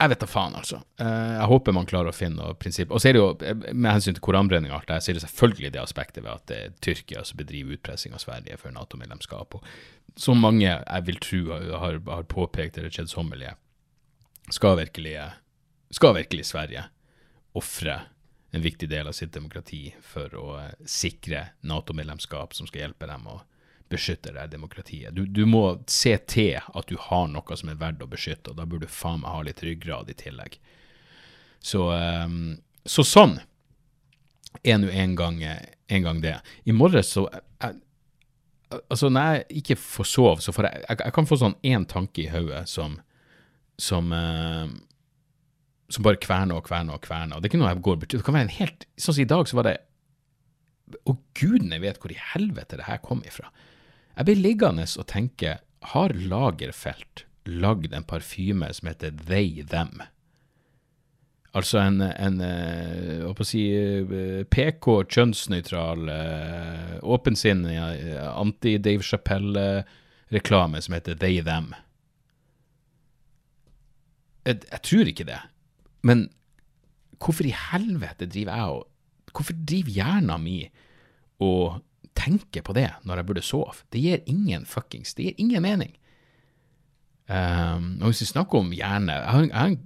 jeg vet da faen, altså. Eh, jeg håper man klarer å finne noe prinsipp. Og så er det jo, eh, med hensyn til koranbrenning og alt det så er det selvfølgelig det aspektet ved at det er Tyrkia som bedriver utpressing av Sverige for Nato-medlemskap. Og som mange jeg vil tro har, har påpekt eller kjedsommelige, skal virkelig, skal virkelig Sverige ofre en viktig del av sitt demokrati for å sikre Nato-medlemskap som skal hjelpe dem å beskytter det demokratiet. Du, du, må se til at du har noe som er verdt å beskytte, og da burde du faen meg ha litt ryggrad i tillegg. Så, um, så sånn er nå en, en, gang det. I morges så jeg, Altså, når jeg ikke får sove, så får jeg Jeg, jeg kan få sånn én tanke i hodet som som, uh, som bare kverner og kverner og kverner. Det er ikke noe jeg går Det kan være en helt Sånn som i dag, så var det Og gudene vet hvor i helvete det her kom ifra. Jeg ble liggende og tenke, har Lagerfelt lagd en parfyme som heter They Them? Altså en, en eh, hva på å si, eh, PK, kjønnsnøytral, eh, åpensinnig eh, anti-Dave Chappelle-reklame som heter They Them. Jeg, jeg tror ikke det. Men hvorfor i helvete driver jeg og Hvorfor driver hjernen min og tenker på det når jeg burde sove? Det gir ingen fuckings Det gir ingen mening. Um, og hvis vi snakker om hjerne jeg, jeg,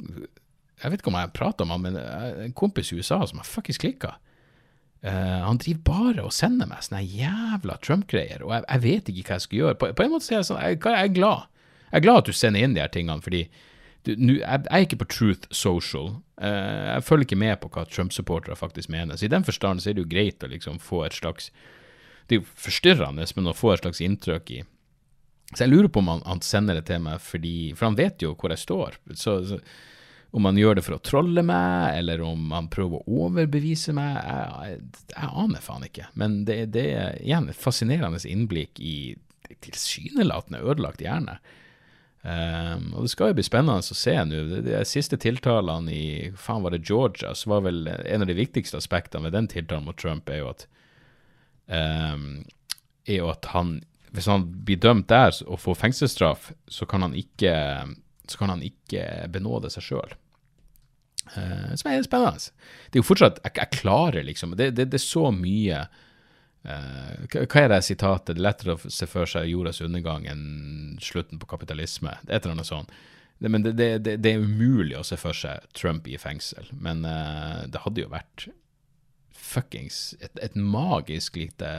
jeg vet ikke om jeg prater om han, men en kompis i USA som har fuckings klikka. Uh, han driver bare og sender meg sånne jævla Trump-greier, og jeg, jeg vet ikke hva jeg skal gjøre. På, på en måte er jeg sånn, jeg, jeg er glad. Jeg er glad at du sender inn de her tingene, fordi du, nu, jeg er ikke på Truth Social. Uh, jeg følger ikke med på hva Trump-supportere faktisk mener. Så i den forstand så er det jo greit å liksom få et slags Det er jo forstyrrende, men å få et slags inntrykk i Så jeg lurer på om han, han sender det til meg fordi For han vet jo hvor jeg står. Så, så om han gjør det for å trolle meg, eller om han prøver å overbevise meg, jeg, jeg, jeg aner faen ikke. Men det, det er igjen et fascinerende innblikk i tilsynelatende ødelagt hjerne. Um, og det skal jo bli spennende å se nå. De, de siste tiltalene i faen var det Georgia, så var vel en av de viktigste aspektene ved den tiltalen mot Trump er jo at er jo at han Hvis han blir dømt der og får fengselsstraff, så kan han ikke kan han ikke benåde seg sjøl. Uh, som er spennende. Det er jo fortsatt Jeg, jeg klarer liksom Det, det, det er så mye uh, hva, er det sitatet? Det er lettere å se for seg jordas undergang enn slutten på kapitalisme. Det et eller annet sånt. Det, men det, det, det, er umulig å se for seg Trump i fengsel. Men uh, det hadde jo vært fuckings et, et magisk lite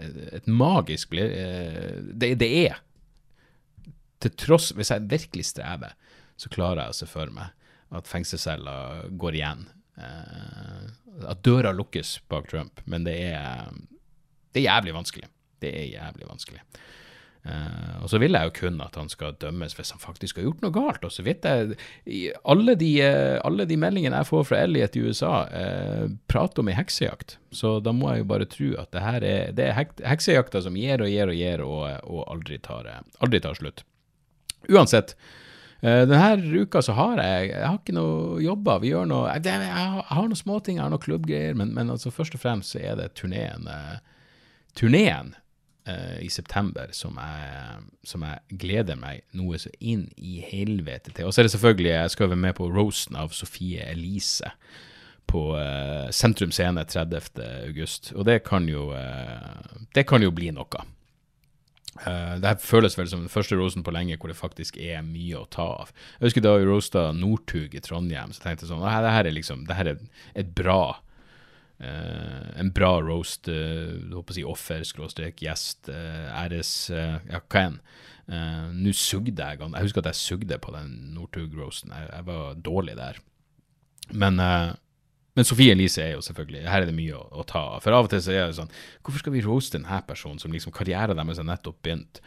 Et, magisk eh, det, det er til tross Hvis jeg virkelig strever, så klarer jeg å se for meg at fengselsceller går igjen. Eh, at døra lukkes bak Trump. Men det er, det er jævlig vanskelig. Det er jævlig vanskelig. Eh, og så vil jeg jo kun at han skal dømmes hvis han faktisk har gjort noe galt. Og så vet jeg Alle de, eh, alle de meldingene jeg får fra Elliot i USA, uh, prater om ei heksejakt. Så da må jeg jo bare tro at det her er, det er hek heksejakta som gir og gir og gir, og, og aldri, tar, aldri tar slutt. Uansett, Uh, denne uka så har jeg Jeg har ikke noe jobber. Vi gjør noe Jeg, jeg, har, jeg noen småting, jeg har noen klubbgreier, men, men altså først og fremst så er det turneen Turneen eh, i september som jeg, som jeg gleder meg noe så inn i helvete til. Og så er det selvfølgelig Jeg skal være med på roasten av Sofie Elise på uh, Sentrum Scene 30. august, og det kan jo uh, Det kan jo bli noe. Uh, det her føles vel som den første rosen på lenge hvor det faktisk er mye å ta av. Jeg husker da vi roasta Northug i Trondheim, så tenkte jeg sånn «Ah, det her er liksom, det her er et bra En bra roast, håper å si offer, skråstrek, gjest, eh, æres eh, Ja, hva enn. Eh, Nå sugde jeg Jeg husker at jeg sugde på den Northug-roasten. Jeg, jeg var dårlig der. Men eh, men Sofie Elise er jo selvfølgelig Her er det mye å, å ta av. For av og til så er det sånn Hvorfor skal vi roaste denne personen som liksom karrieren deres er nettopp begynt?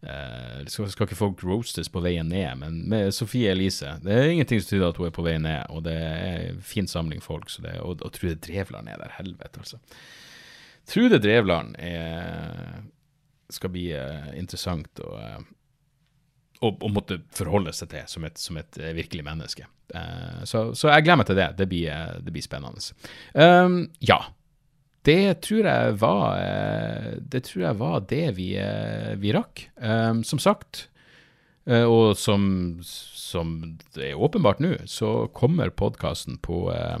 Det skal, skal ikke folk roastes på veien ned, men med Sofie Elise Det er ingenting som tyder at hun er på vei ned, og det er en fin samling folk. Så det, og, og Trude Drevland er der, helvete, altså. Trude Drevland er, skal bli eh, interessant å å måtte forholde seg til som et, som et virkelig menneske. Så, så jeg gleder meg til det. Det blir, det blir spennende. Um, ja. Det tror jeg var eh, Det jeg var det vi, eh, vi rakk. Um, som sagt, eh, og som, som det er åpenbart nå, så kommer podkasten på, eh,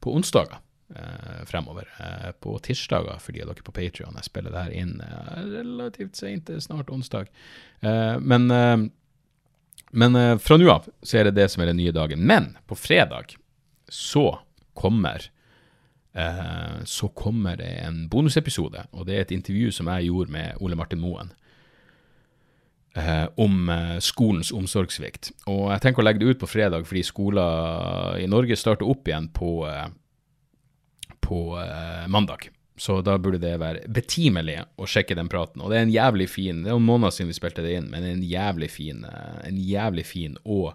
på onsdager eh, fremover. Eh, på tirsdager, for de av dere på Patrion. Jeg spiller det her inn eh, relativt seint, snart onsdag. Eh, men eh, men eh, fra nå av så er det det som er den nye dagen. Men på fredag så kommer eh, så kommer det en bonusepisode, og det er et intervju som jeg gjorde med Ole Martin Moen eh, om eh, skolens omsorgssvikt. Og jeg tenker å legge det ut på fredag fordi skoler i Norge starter opp igjen på, på mandag. Så da burde det være betimelig å sjekke den praten. Og det er en jævlig fin Det er noen måneder siden vi spilte det inn, men en jævlig fin, en jævlig fin og,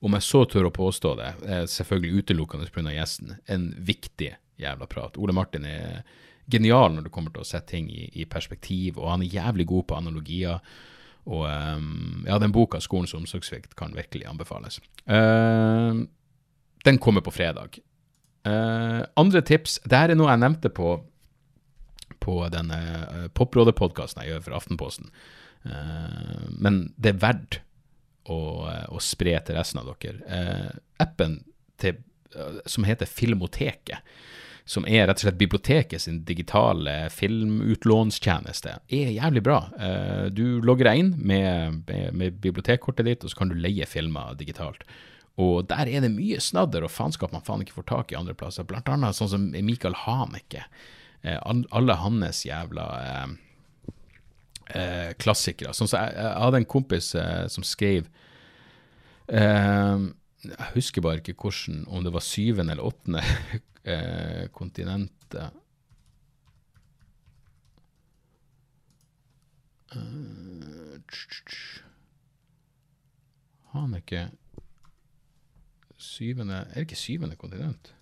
om jeg så tør å påstå det, selvfølgelig utelukkende pga. gjesten, en viktig jævla prat. Ole Martin er genial når det kommer til å sette ting i, i perspektiv, og han er jævlig god på analogier. Og um, ja, den boka 'Skolens omsorgssvikt' kan virkelig anbefales. Uh, den kommer på fredag. Uh, andre tips Dette er noe jeg nevnte på på denne uh, Poprådet-podkasten jeg gjør for Aftenposten. Uh, men det er verdt å, å, spre til resten av dere. appen til, som heter Filmoteket, som er rett og slett biblioteket sin digitale filmutlånstjeneste, er jævlig bra. du logger deg inn med, med, med bibliotekkortet ditt, og så kan du leie filmer digitalt. Og der er det mye snadder og faenskap man faen ikke får tak i andre plasser. Blant annet sånn som Michael Haneke. Eh, alle hans jævla eh, eh, klassikere. Sånn så jeg, jeg, hadde en kompis eh, som skrev eh, Jeg husker bare ikke hvordan, om det var syvende eller åttende eh, kontinentet. ikke syvende Er det ikke syvende kontinent?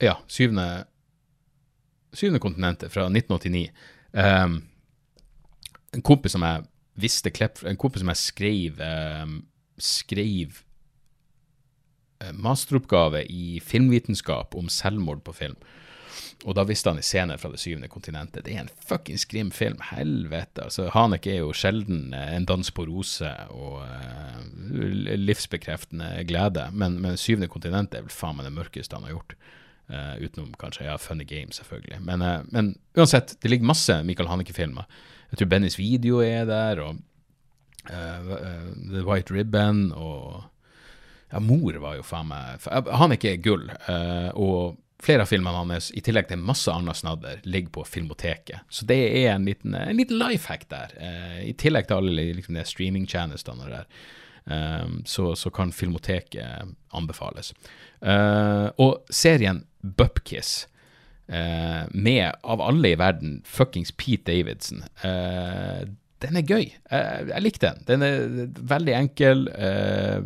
Ja, syvende Syvende kontinentet fra 1989. Um, ehm, en kompis som jeg visste klipp En kompis som jeg skrev eh, skrev masteroppgave i filmvitenskap om selvmord på film. Og da visste han i scener fra det syvende kontinentet. Det er en fuckings grim film. Helvete. altså Hanek er jo sjelden eh, en dans på roser og uh, livsbekreftende glede, men, men syvende kontinentet er vel faen meg det mørkeste han har gjort. Uh, utenom kanskje ja, Funny Game, selvfølgelig. Men, uh, men, uansett, det ligger masse Michael Haneke-filmer. Jeg tror Bennys video er der, og The White Ribbon, og ja, Mor var jo faen meg Han er gull. og Flere av filmene hans, i tillegg til masse annet snadder, ligger på Filmoteket. Så det er en liten, en liten life hack der. I tillegg til alle liksom, streamingtjenestene der, Um, så, så, kan Filmoteket anbefales. Uh, og serien Bupkiss, eh, med, av alle i verden, fuckings Pete Davidson eh, den er gøy. Jeg, jeg likte den. Den er veldig enkel. Eh,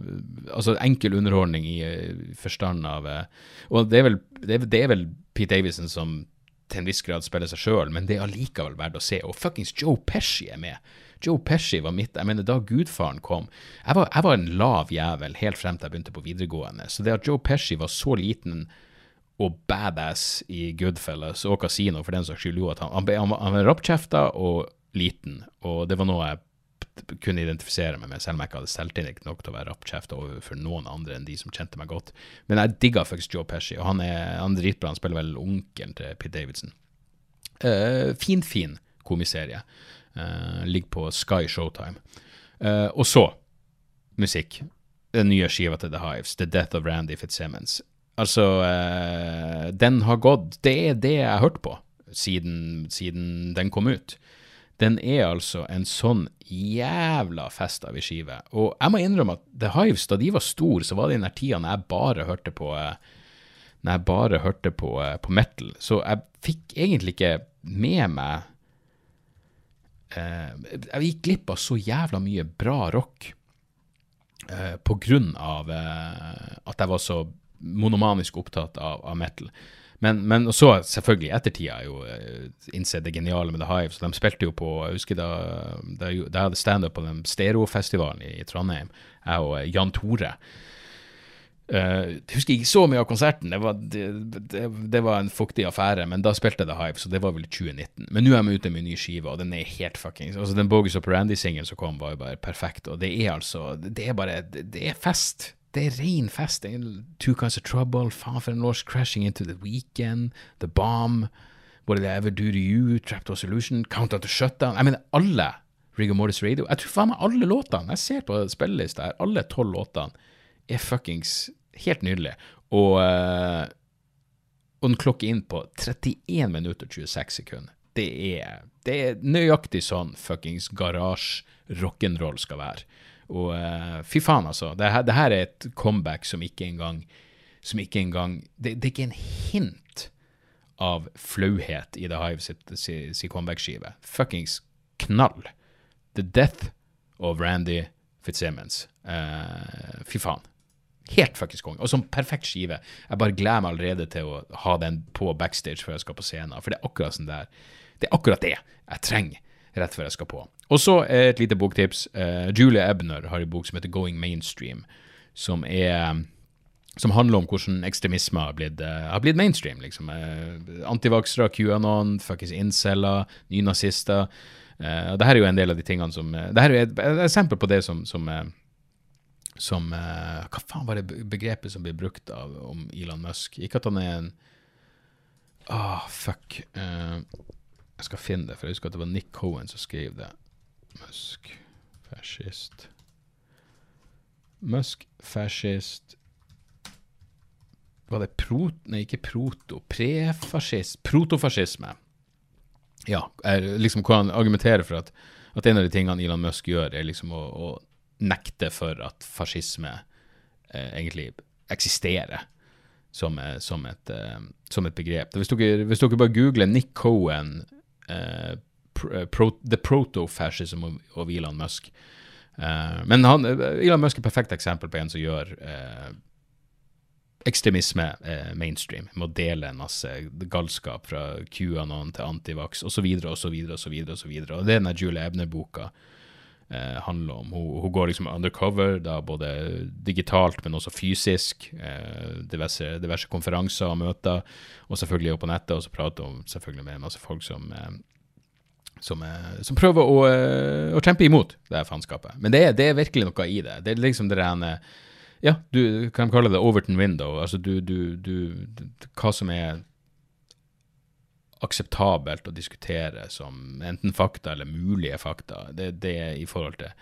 altså enkel underholdning i uh, forstand av uh, Og det er, vel, det, er, det er, vel, Pete Davison som til en viss grad spiller seg sjøl, men det er allikevel verdt å se. Og fuckings Joe Pesci er med. Joe Pesci var mitt Jeg mener, da gudfaren kom Jeg var, jeg var en lav jævel helt frem til jeg begynte på videregående. Så det at Joe Pesci var så liten og badass i Goodfellas og Casino, for den saks skyld, jo at han, han, han, var rappkjefta og liten, og det var noe jeg kunne identifisere meg med, selv om jeg ikke hadde selvtillit nok til å være rappkjefta overfor noen andre enn de som kjente meg godt. Men jeg digga faktisk Joe Pesci, og han er, han er dritbra. Han spiller vel onkelen til Pete Davidson. Uh, fin, fin komiserie. Uh, ligger på Sky Showtime. Uh, og så musikk. Den nye skiva til The Hives, The Death of Randy Fitzsimmons. Altså, den har gått Det er det jeg har hørt på siden, siden den kom ut den er altså en sånn jævla fest av ei skive. Og jeg må innrømme at The Hives, da de var store, så var det i den tida når jeg bare hørte på når jeg bare hørte på, på metal. Så jeg fikk egentlig ikke med meg eh, Jeg gikk glipp av så jævla mye bra rock eh, på grunn av eh, at jeg var så monomanisk opptatt av, av metal. Men, men så selvfølgelig ettertida ettertid har jeg jo uh, innsett det geniale med The Hive. Så de spilte jo på Jeg husker da, da, jeg hadde standup på den stereofestivalen i, i Trondheim, jeg og uh, Jan Tore. Uh, jeg husker ikke så mye av konserten, det var, det, det, det var, en fuktig affære. Men da spilte jeg The Hive, så det var vel i 2019. Men nå er de ute med en ny skive, og den er helt fuckings altså Den Bogus Operandi-singelen som kom, var jo bare perfekt. Og det er altså Det er bare Det er fest det er ren fest. Two Kinds of Trouble, faen for en lås, Crashing Into The Weekend, The Bomb, What Did I Ever Do To You, Trapped or Solution, Count Out To Shutdown. Jeg mener alle Rigor Mortis Radio. Jeg tror faen meg alle låtene jeg ser på spillelista her, alle tolv låtene, er fuckings helt nydelige. Og, uh, og den klokker inn på 31 minutter og 26 sekunder. Det er, det er nøyaktig sånn fuckings garasje rock'n'roll skal være. Og uh, fy faen, altså. Det her, det her, er et comeback som ikke engang Som ikke engang det, det, er ikke en hint av flauhet i The Hive sitt, sitt, sitt comeback-skive. Fuckings knall. The Death of Randy Fitzsimmons. Uh, fy faen. Helt fuckings konge. Og som perfekt skive. Jeg bare gleder meg allerede til å ha den på backstage før jeg skal på scenen. For det er akkurat sånn der. Det er akkurat det jeg trenger rett før jeg skal på. Og så et lite boktips. Uh, Julia Ebner har en bok som heter Going Mainstream, som er som handler om hvordan ekstremisme har blitt, uh, har blitt mainstream. liksom. Uh, Antivaksere, QAnon, fuckings inceller, nynazister. Uh, her er jo en del av de tingene som uh, det her er et, et eksempel på det som, som, uh, som Hva faen var det begrepet som ble brukt av om Elon Musk? Ikke at han er en Ah, fuck. Jeg skal finne det, for jeg husker at det var Nick Cohen som skrev det. Musk, fascist Musk, fascist var det pro... Nei, ikke proto. Prefascist. Protofascisme. Ja, er liksom hvor han argumenterer for at, at, en av de tingene Elon Musk gjør, er liksom å, å nekte for at fascisme eh, egentlig eksisterer som, eh, som, et, eh, som, et, begrep. Hvis dere, hvis dere bare googler Nick Cohen, eh, pro, The Proto-Fascism of, of, Elon Musk Uh, Men han, Elon Musk er et perfekt eksempel på en som gjør eh, ekstremisme eh, mainstream, med å dele en masse galskap fra QAnon til Antivax osv. osv. osv. det er denne Julie Ebner-boka eh, handler om. Hun, hun, går liksom undercover, da både digitalt, men også fysisk. Eh, diverse, diverse, konferanser og møter, og selvfølgelig også på nettet. Og så prater hun selvfølgelig med masse folk som eh, som, eh, som, prøver å, eh, å, kjempe imot det her faenskapet. Men det er, det er, virkelig noe i det. Det er liksom det rene ja, du kan kalle det Overton window. Altså du, du, du, Hva som er akseptabelt å diskutere som enten fakta eller mulige fakta. Det, det i forhold til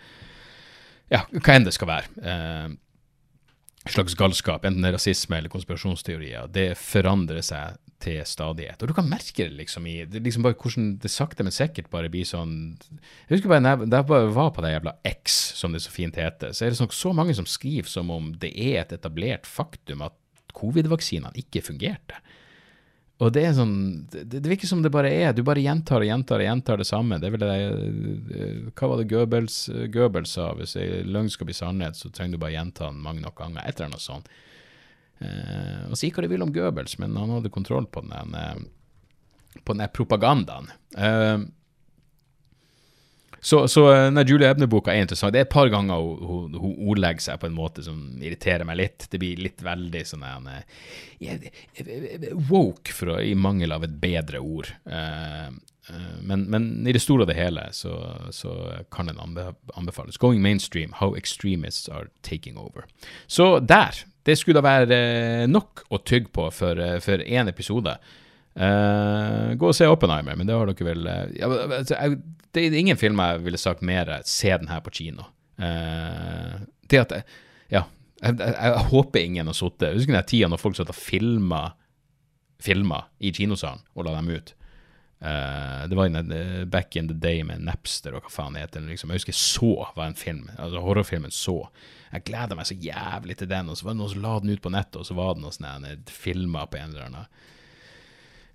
ja, hva enn det skal være. Eh, slags galskap, enten det er rasisme eller konspirasjonsteorier, det forandrer seg til stadighet. Og du kan merke det liksom i det liksom bare hvordan det sakte, men sikkert bare blir sånn Jeg husker bare da jeg bare var på det jævla X, som det så fint heter, så er det sånn, så mange som skriver som om det er et etablert faktum at covid-vaksinene ikke fungerte. Og det er sånn det, det, virker som det bare er Du bare gjentar og gjentar og gjentar det samme. Det er vel det eh, Hva var det Goebbels, Goebbels sa? Hvis løgn skal bli sannhet, så trenger du bare gjenta den mange nok ganger. Et eller annet sånt. Eh, og si hva du vil om Goebbels, men han hadde kontroll på den, eh, på den propagandaen. Eh, så, så den Julie Ebner-boka er interessant. Det er et par ganger hun, hun, hun, ordlegger seg på en måte som irriterer meg litt. Det blir litt veldig sånn en, woke, for i mangel av et bedre ord. Men, men, i det store og det hele så, så kan den anbefales. Going mainstream, how extremists are taking over. Så der det skulle da være eh, nok å tygge på eh, for én episode. Uh, gå og se Oppenheimer, men det har dere vel uh, ja, altså, Det er ingen film jeg ville sagt mer se den her på kino. Uh, det at Ja, jeg, jeg, jeg, håper ingen har sittet Husker den tida når folk satt og filma filma i kinosalen og la dem ut. Uh, det var en, back in the day med Napster og hva faen heter. Liksom. Jeg husker så var en film, altså horrorfilmen Så. Jeg gleda meg så jævlig til den, og så var det noen som la den ut på nettet, og så var det noen sånne filmer på en eller annen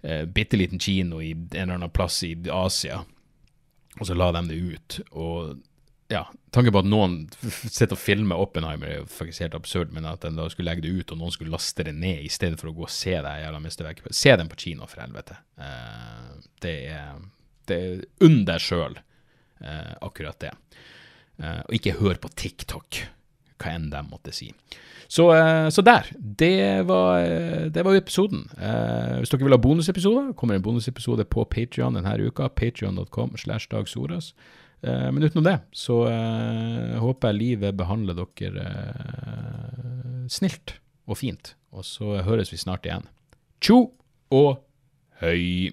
uh, bitte liten kino i en eller annen plass i Asia, og så la de det ut. Og ja, tanken på at noen sitter og filmer Oppenheimer er jo faktisk helt absurd, men at den da skulle legge det ut, og noen skulle laste det ned i stedet for å gå og se det jævla mesterverket. Se den på kino, for helvete. Eh, det, er, det er under sjøl, eh, akkurat det. Uh, og ikke hør på TikTok, hva enn de måtte si. Så, så der. Det var, det var episoden. hvis dere vil ha bonusepisoder, kommer en bonusepisode på Patrion denne uka. Patrion.com slash Dag Soras. Eh, men utenom det så håper jeg livet behandler dere snilt og fint. Og så høres vi snart igjen. Tjo og høy!